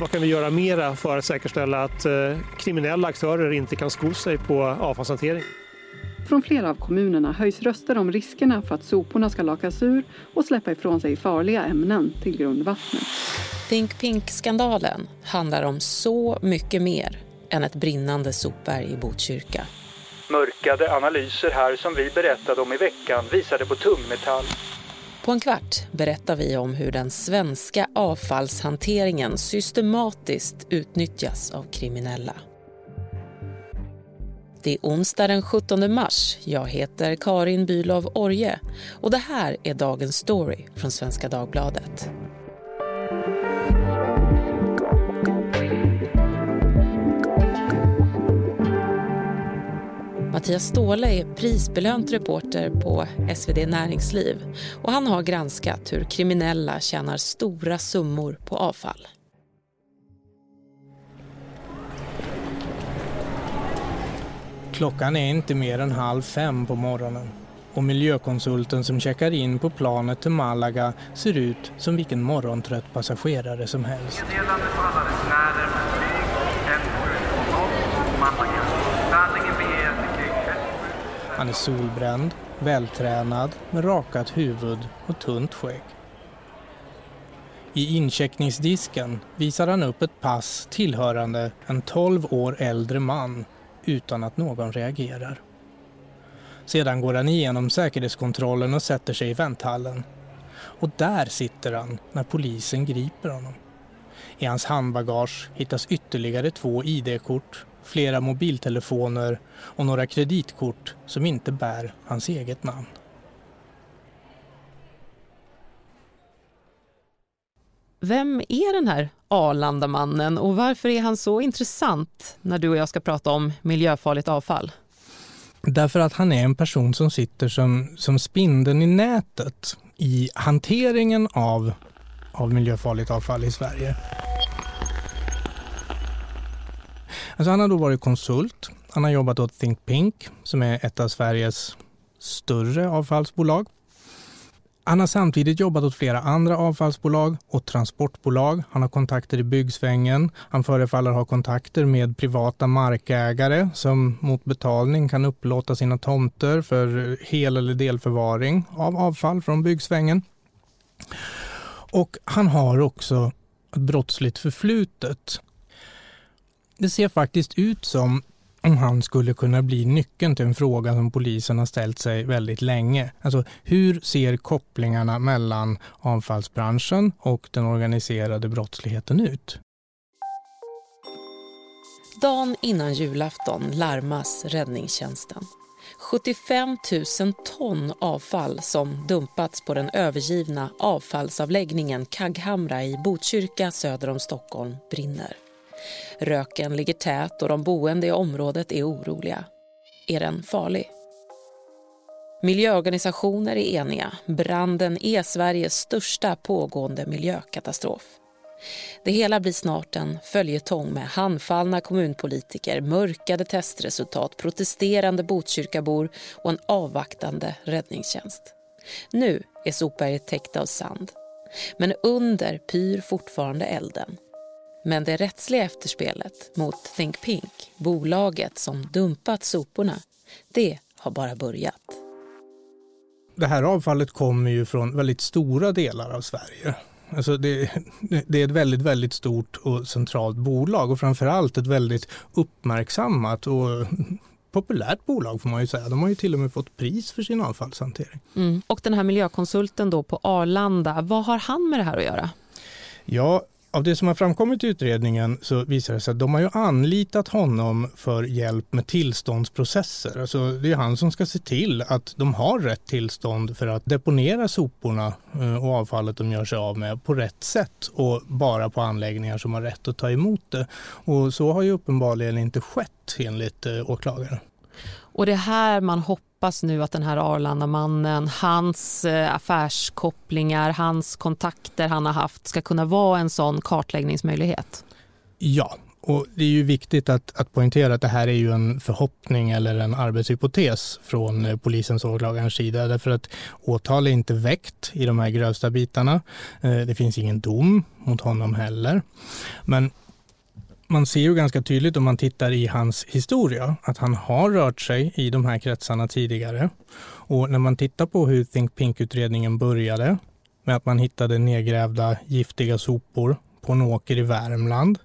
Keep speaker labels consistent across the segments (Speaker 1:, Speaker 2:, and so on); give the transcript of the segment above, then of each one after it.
Speaker 1: Vad kan vi göra mera för att säkerställa att eh, kriminella aktörer inte kan sko sig på avfallshantering?
Speaker 2: Från flera av kommunerna höjs röster om riskerna för att soporna ska lakas ur och släppa ifrån sig farliga ämnen till grundvattnet.
Speaker 3: Think Pink-skandalen handlar om så mycket mer än ett brinnande sopberg i Botkyrka.
Speaker 4: Mörkade analyser här som vi berättade om i veckan visade på tungmetall.
Speaker 3: På en kvart berättar vi om hur den svenska avfallshanteringen systematiskt utnyttjas av kriminella. Det är onsdag den 17 mars. Jag heter Karin Bülow Orje och det här är dagens story från Svenska Dagbladet. Mattias Ståhle är prisbelönt reporter på SvD Näringsliv och han har granskat hur kriminella tjänar stora summor på avfall.
Speaker 5: Klockan är inte mer än halv fem på morgonen och miljökonsulten som checkar in på planet till Malaga ser ut som vilken morgontrött passagerare som helst.
Speaker 6: Meddelande på alla resenärer med flyg 1720 Malaga. Landningen beger sig kring 37
Speaker 5: han är solbränd, vältränad med rakat huvud och tunt skägg. I incheckningsdisken visar han upp ett pass tillhörande en 12 år äldre man utan att någon reagerar. Sedan går han igenom säkerhetskontrollen och sätter sig i vänthallen. Och där sitter han när polisen griper honom. I hans handbagage hittas ytterligare två ID-kort, flera mobiltelefoner och några kreditkort som inte bär hans eget namn.
Speaker 3: Vem är den här Arlandamannen och varför är han så intressant när du och jag ska prata om miljöfarligt avfall?
Speaker 5: Därför att han är en person som sitter som, som spindeln i nätet i hanteringen av, av miljöfarligt avfall i Sverige. Alltså han har då varit konsult. Han har jobbat åt Think Pink som är ett av Sveriges större avfallsbolag. Han har samtidigt jobbat åt flera andra avfallsbolag och transportbolag. Han har kontakter i byggsvängen. Han förefaller ha kontakter med privata markägare som mot betalning kan upplåta sina tomter för hel eller delförvaring av avfall från byggsvängen. Och han har också ett brottsligt förflutet. Det ser faktiskt ut som om han skulle kunna bli nyckeln till en fråga som polisen har ställt sig väldigt länge. Alltså hur ser kopplingarna mellan avfallsbranschen och den organiserade brottsligheten ut?
Speaker 3: Dagen innan julafton larmas räddningstjänsten. 75 000 ton avfall som dumpats på den övergivna avfallsavläggningen Kagghamra i Botkyrka söder om Stockholm brinner. Röken ligger tät och de boende i området är oroliga. Är den farlig? Miljöorganisationer är eniga. Branden är Sveriges största pågående miljökatastrof. Det hela blir snart en följetong med handfallna kommunpolitiker, mörkade testresultat, protesterande Botkyrkabor och en avvaktande räddningstjänst. Nu är sopberget täckt av sand. Men under pyr fortfarande elden. Men det rättsliga efterspelet mot Think Pink, bolaget som dumpat soporna, det har bara börjat.
Speaker 5: Det här avfallet kommer ju från väldigt stora delar av Sverige. Alltså det, det, är ett väldigt, väldigt stort och centralt bolag och framförallt ett väldigt uppmärksammat och populärt bolag får man ju säga. De har ju till och med fått pris för sin avfallshantering.
Speaker 3: Mm. Och den här miljökonsulten då på Arlanda, vad har han med det här att göra?
Speaker 5: Ja, av det som har framkommit i utredningen så visar det sig att de har ju anlitat honom för hjälp med tillståndsprocesser. Alltså det är han som ska se till att de har rätt tillstånd för att deponera soporna eh, och avfallet de gör sig av med på rätt sätt och bara på anläggningar som har rätt att ta emot det. Och så har ju uppenbarligen inte skett enligt eh, åklagaren.
Speaker 3: Och det här man hoppas hoppas nu att den här Arlandamannen, hans eh, affärskopplingar, hans kontakter han har haft ska kunna vara en sån kartläggningsmöjlighet?
Speaker 5: Ja, Och det är ju viktigt att, att poängtera att det här är ju en förhoppning eller en arbetshypotes från eh, polisens och åklagarens sida. Därför att åtal är inte väckt i de här grövsta bitarna. Eh, det finns ingen dom mot honom heller. Men man ser ju ganska tydligt om man tittar i hans historia att han har rört sig i de här kretsarna tidigare. Och när man tittar på hur Think Pink-utredningen började med att man hittade nedgrävda giftiga sopor på en åker i Värmland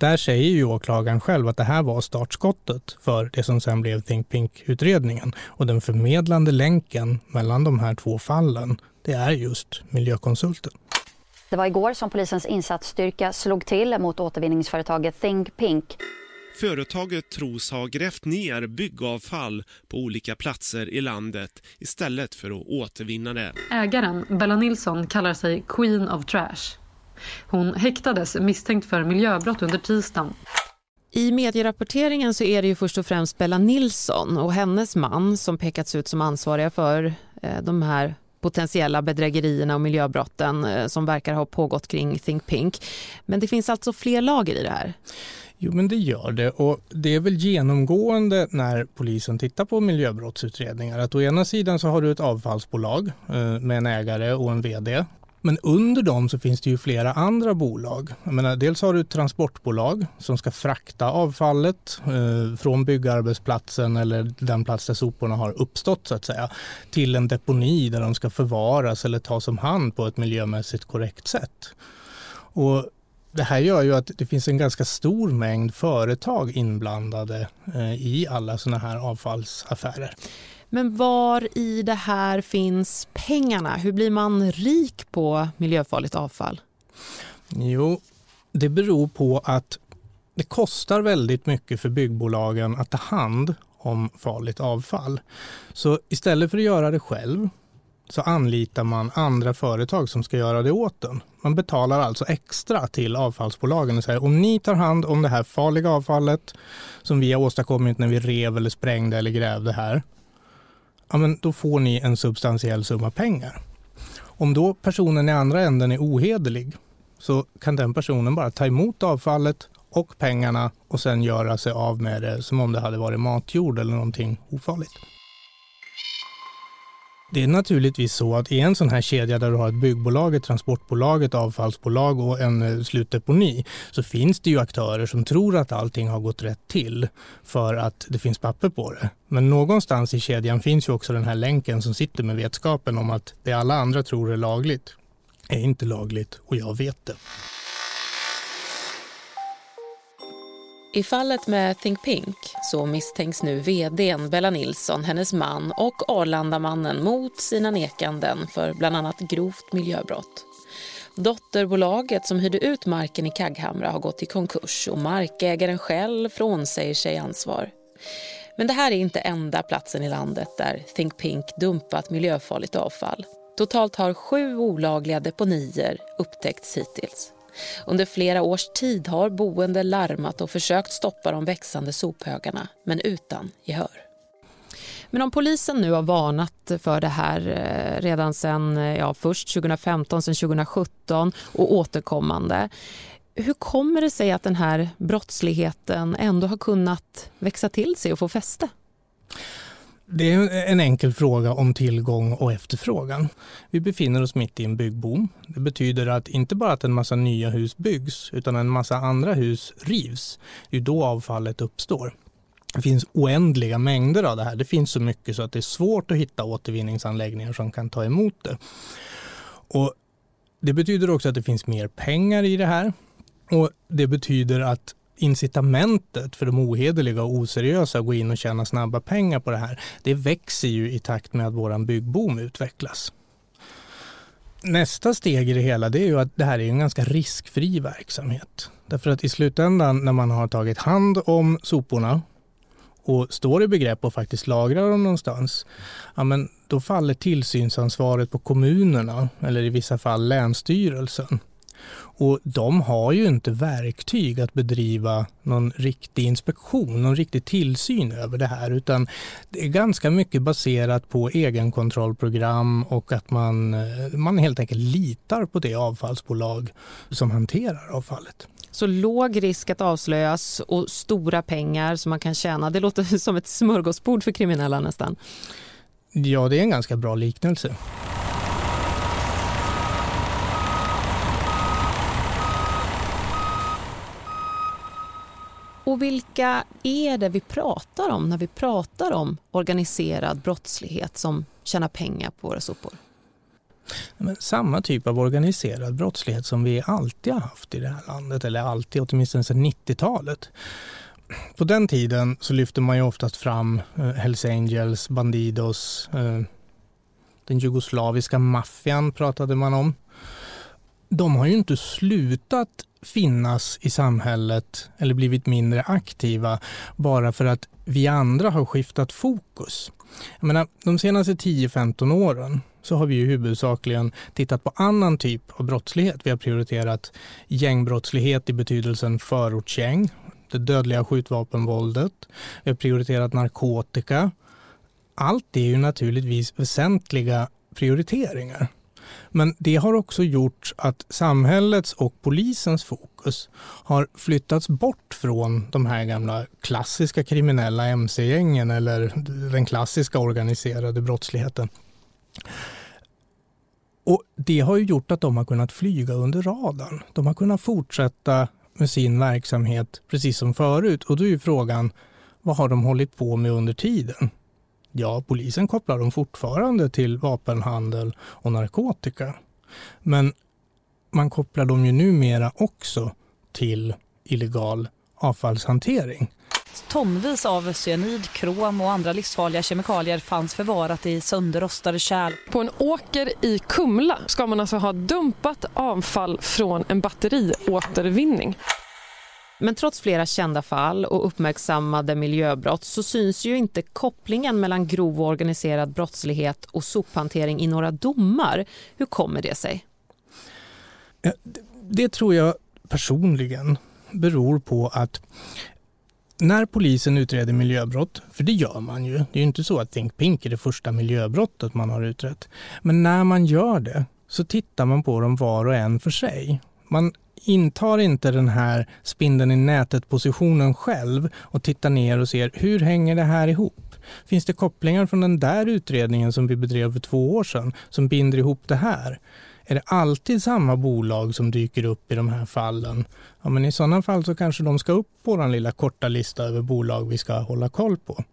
Speaker 5: där säger ju åklagaren själv att det här var startskottet för det som sen blev Think Pink-utredningen. Och den förmedlande länken mellan de här två fallen, det är just miljökonsulten.
Speaker 7: Det var igår som polisens insatsstyrka slog till mot återvinningsföretaget Think Pink.
Speaker 8: Företaget tros ha grävt ner byggavfall på olika platser i landet istället för att återvinna det.
Speaker 2: Ägaren, Bella Nilsson, kallar sig Queen of Trash. Hon häktades misstänkt för miljöbrott under tisdagen.
Speaker 3: I medierapporteringen så är det ju först och främst Bella Nilsson och hennes man som pekats ut som ansvariga för eh, de här potentiella bedrägerierna och miljöbrotten eh, som verkar ha pågått kring Think Pink. Men det finns alltså fler lager i det här.
Speaker 5: Jo, men det gör det och det är väl genomgående när polisen tittar på miljöbrottsutredningar att å ena sidan så har du ett avfallsbolag eh, med en ägare och en vd men under dem så finns det ju flera andra bolag. Jag menar, dels har du ett transportbolag som ska frakta avfallet eh, från byggarbetsplatsen eller den plats där soporna har uppstått så att säga till en deponi där de ska förvaras eller tas om hand på ett miljömässigt korrekt sätt. Och det här gör ju att det finns en ganska stor mängd företag inblandade eh, i alla sådana här avfallsaffärer.
Speaker 3: Men var i det här finns pengarna? Hur blir man rik på miljöfarligt avfall?
Speaker 5: Jo, det beror på att det kostar väldigt mycket för byggbolagen att ta hand om farligt avfall. Så istället för att göra det själv så anlitar man andra företag som ska göra det åt den. Man betalar alltså extra till avfallsbolagen och säger om ni tar hand om det här farliga avfallet som vi har åstadkommit när vi rev eller sprängde eller grävde här ja, men då får ni en substantiell summa pengar. Om då personen i andra änden är ohederlig så kan den personen bara ta emot avfallet och pengarna och sen göra sig av med det som om det hade varit matjord eller någonting ofarligt. Det är naturligtvis så att i en sån här kedja där du har ett byggbolag, ett transportbolag, ett avfallsbolag och en eh, slutdeponi så finns det ju aktörer som tror att allting har gått rätt till för att det finns papper på det. Men någonstans i kedjan finns ju också den här länken som sitter med vetskapen om att det alla andra tror är lagligt är inte lagligt och jag vet det.
Speaker 3: I fallet med Think Pink så misstänks nu vdn Bella Nilsson, hennes man och Arlandamannen mot sina nekanden för bland annat grovt miljöbrott. Dotterbolaget som hyrde ut marken i Kagghamra har gått i konkurs och markägaren själv frånsäger sig ansvar. Men det här är inte enda platsen i landet där Think Pink dumpat miljöfarligt avfall. Totalt har sju olagliga deponier upptäckts hittills. Under flera års tid har boende larmat och försökt stoppa de växande sophögarna, men utan gehör. Men om polisen nu har varnat för det här eh, redan sen eh, ja, först 2015, sen 2017 och återkommande. Hur kommer det sig att den här brottsligheten ändå har kunnat växa till sig och få fäste?
Speaker 5: Det är en enkel fråga om tillgång och efterfrågan. Vi befinner oss mitt i en byggboom. Det betyder att inte bara att en massa nya hus byggs utan en massa andra hus rivs. Det är då avfallet uppstår. Det finns oändliga mängder av det här. Det finns så mycket så att det är svårt att hitta återvinningsanläggningar som kan ta emot det. Och det betyder också att det finns mer pengar i det här. Och Det betyder att incitamentet för de ohederliga och oseriösa att gå in och tjäna snabba pengar på det här, det växer ju i takt med att våran byggboom utvecklas. Nästa steg i det hela det är ju att det här är en ganska riskfri verksamhet. Därför att i slutändan när man har tagit hand om soporna och står i begrepp att faktiskt lagra dem någonstans, ja men då faller tillsynsansvaret på kommunerna eller i vissa fall Länsstyrelsen. Och de har ju inte verktyg att bedriva någon riktig inspektion, någon riktig tillsyn över det här utan det är ganska mycket baserat på egenkontrollprogram och att man, eh, man helt enkelt litar på det avfallsbolag som hanterar avfallet.
Speaker 3: Så låg risk att avslöjas och stora pengar som man kan tjäna. Det låter som ett smörgåsbord för kriminella nästan.
Speaker 5: Ja, det är en ganska bra liknelse.
Speaker 3: Och vilka är det vi pratar om när vi pratar om organiserad brottslighet som tjänar pengar på våra sopor?
Speaker 5: Men samma typ av organiserad brottslighet som vi alltid har haft i det här landet, eller alltid, åtminstone sedan 90-talet. På den tiden så lyfte man ju oftast fram eh, Hells Angels, Bandidos, eh, den jugoslaviska maffian pratade man om. De har ju inte slutat finnas i samhället eller blivit mindre aktiva bara för att vi andra har skiftat fokus. Jag menar, de senaste 10-15 åren så har vi ju huvudsakligen tittat på annan typ av brottslighet. Vi har prioriterat gängbrottslighet i betydelsen förortsgäng, det dödliga skjutvapenvåldet. Vi har prioriterat narkotika. Allt det är ju naturligtvis väsentliga prioriteringar. Men det har också gjort att samhällets och polisens fokus har flyttats bort från de här gamla klassiska kriminella mc-gängen eller den klassiska organiserade brottsligheten. Och Det har ju gjort att de har kunnat flyga under radarn. De har kunnat fortsätta med sin verksamhet precis som förut. Och då är ju frågan, vad har de hållit på med under tiden? Ja, polisen kopplar dem fortfarande till vapenhandel och narkotika. Men man kopplar dem ju numera också till illegal avfallshantering.
Speaker 9: Tonvis av cyanid, krom och andra livsfarliga kemikalier fanns förvarat i sönderrostade kärl.
Speaker 10: På en åker i Kumla ska man alltså ha dumpat avfall från en batteriåtervinning.
Speaker 3: Men trots flera kända fall och uppmärksammade miljöbrott så syns ju inte kopplingen mellan grov och organiserad brottslighet och sophantering i några domar. Hur kommer det sig?
Speaker 5: Det tror jag personligen beror på att när polisen utreder miljöbrott, för det gör man ju, det är ju inte så att Think Pink är det första miljöbrottet man har utrett, men när man gör det så tittar man på dem var och en för sig. Man intar inte den här spindeln i nätet-positionen själv och tittar ner och ser hur hänger det här ihop? Finns det kopplingar från den där utredningen som vi bedrev för två år sedan som binder ihop det här? Är det alltid samma bolag som dyker upp i de här fallen? Ja, men i sådana fall så kanske de ska upp på vår lilla korta lista över bolag vi ska hålla koll på.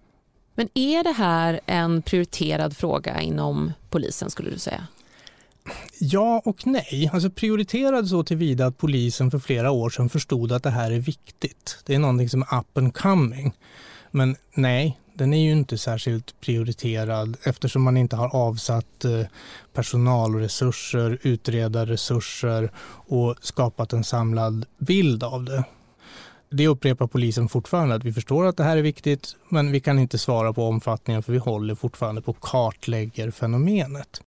Speaker 3: Men är det här en prioriterad fråga inom polisen skulle du säga?
Speaker 5: Ja och nej. Alltså prioriterad så tillvida att polisen för flera år sedan förstod att det här är viktigt. Det är någonting som är up and coming. Men nej, den är ju inte särskilt prioriterad eftersom man inte har avsatt eh, personalresurser, utredarresurser och skapat en samlad bild av det. Det upprepar polisen fortfarande att vi förstår att det här är viktigt men vi kan inte svara på omfattningen för vi håller fortfarande på kartlägger fenomenet.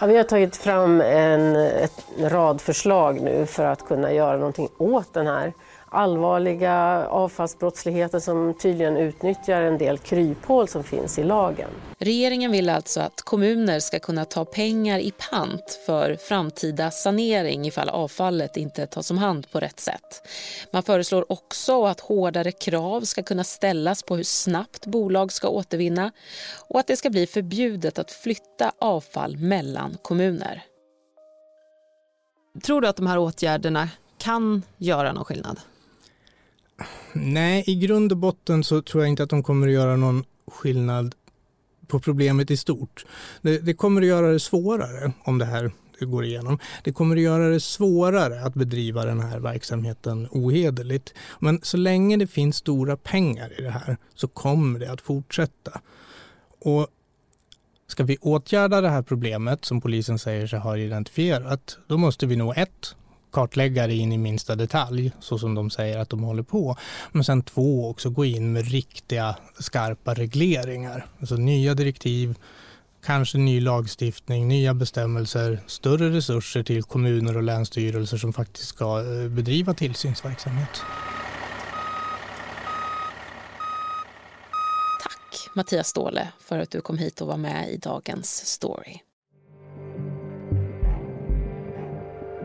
Speaker 11: Ja, vi har tagit fram en, en rad förslag nu för att kunna göra någonting åt den här allvarliga avfallsbrottsligheten som tydligen utnyttjar en del kryphål som finns i lagen.
Speaker 3: Regeringen vill alltså att kommuner ska kunna ta pengar i pant för framtida sanering ifall avfallet inte tas om hand på rätt sätt. Man föreslår också att hårdare krav ska kunna ställas på hur snabbt bolag ska återvinna och att det ska bli förbjudet att flytta avfall mellan kommuner. Tror du att de här åtgärderna kan göra någon skillnad?
Speaker 5: Nej, i grund och botten så tror jag inte att de kommer att göra någon skillnad på problemet i stort. Det, det, kommer att göra det svårare om det här går igenom. Det kommer att göra det svårare att bedriva den här verksamheten ohederligt. Men så länge det finns stora pengar i det här så kommer det att fortsätta. Och ska vi åtgärda det här problemet som polisen säger sig ha identifierat, då måste vi nog ett kartlägga det in i minsta detalj så som de säger att de håller på. Men sen två också gå in med riktiga skarpa regleringar. Alltså nya direktiv, kanske ny lagstiftning, nya bestämmelser, större resurser till kommuner och länsstyrelser som faktiskt ska eh, bedriva tillsynsverksamhet.
Speaker 3: Tack Mattias Ståhle för att du kom hit och var med i dagens story.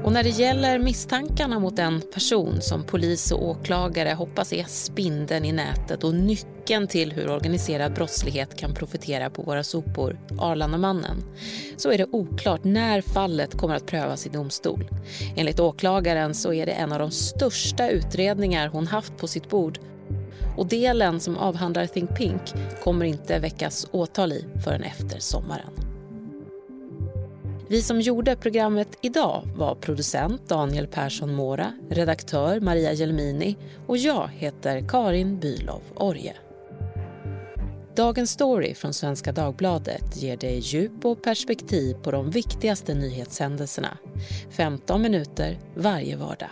Speaker 3: Och när det gäller misstankarna mot en person som polis och åklagare hoppas är spindeln i nätet och nyckeln till hur organiserad brottslighet kan profitera på våra sopor, Arlandamannen, så är det oklart när fallet kommer att prövas i domstol. Enligt åklagaren så är det en av de största utredningar hon haft på sitt bord och delen som avhandlar Think Pink kommer inte väckas åtal i förrän efter sommaren. Vi som gjorde programmet idag var producent Daniel Persson Mora, redaktör Maria Gelmini och jag heter Karin Bylov Orje. Dagens story från Svenska Dagbladet ger dig djup och perspektiv på de viktigaste nyhetshändelserna. 15 minuter varje vardag.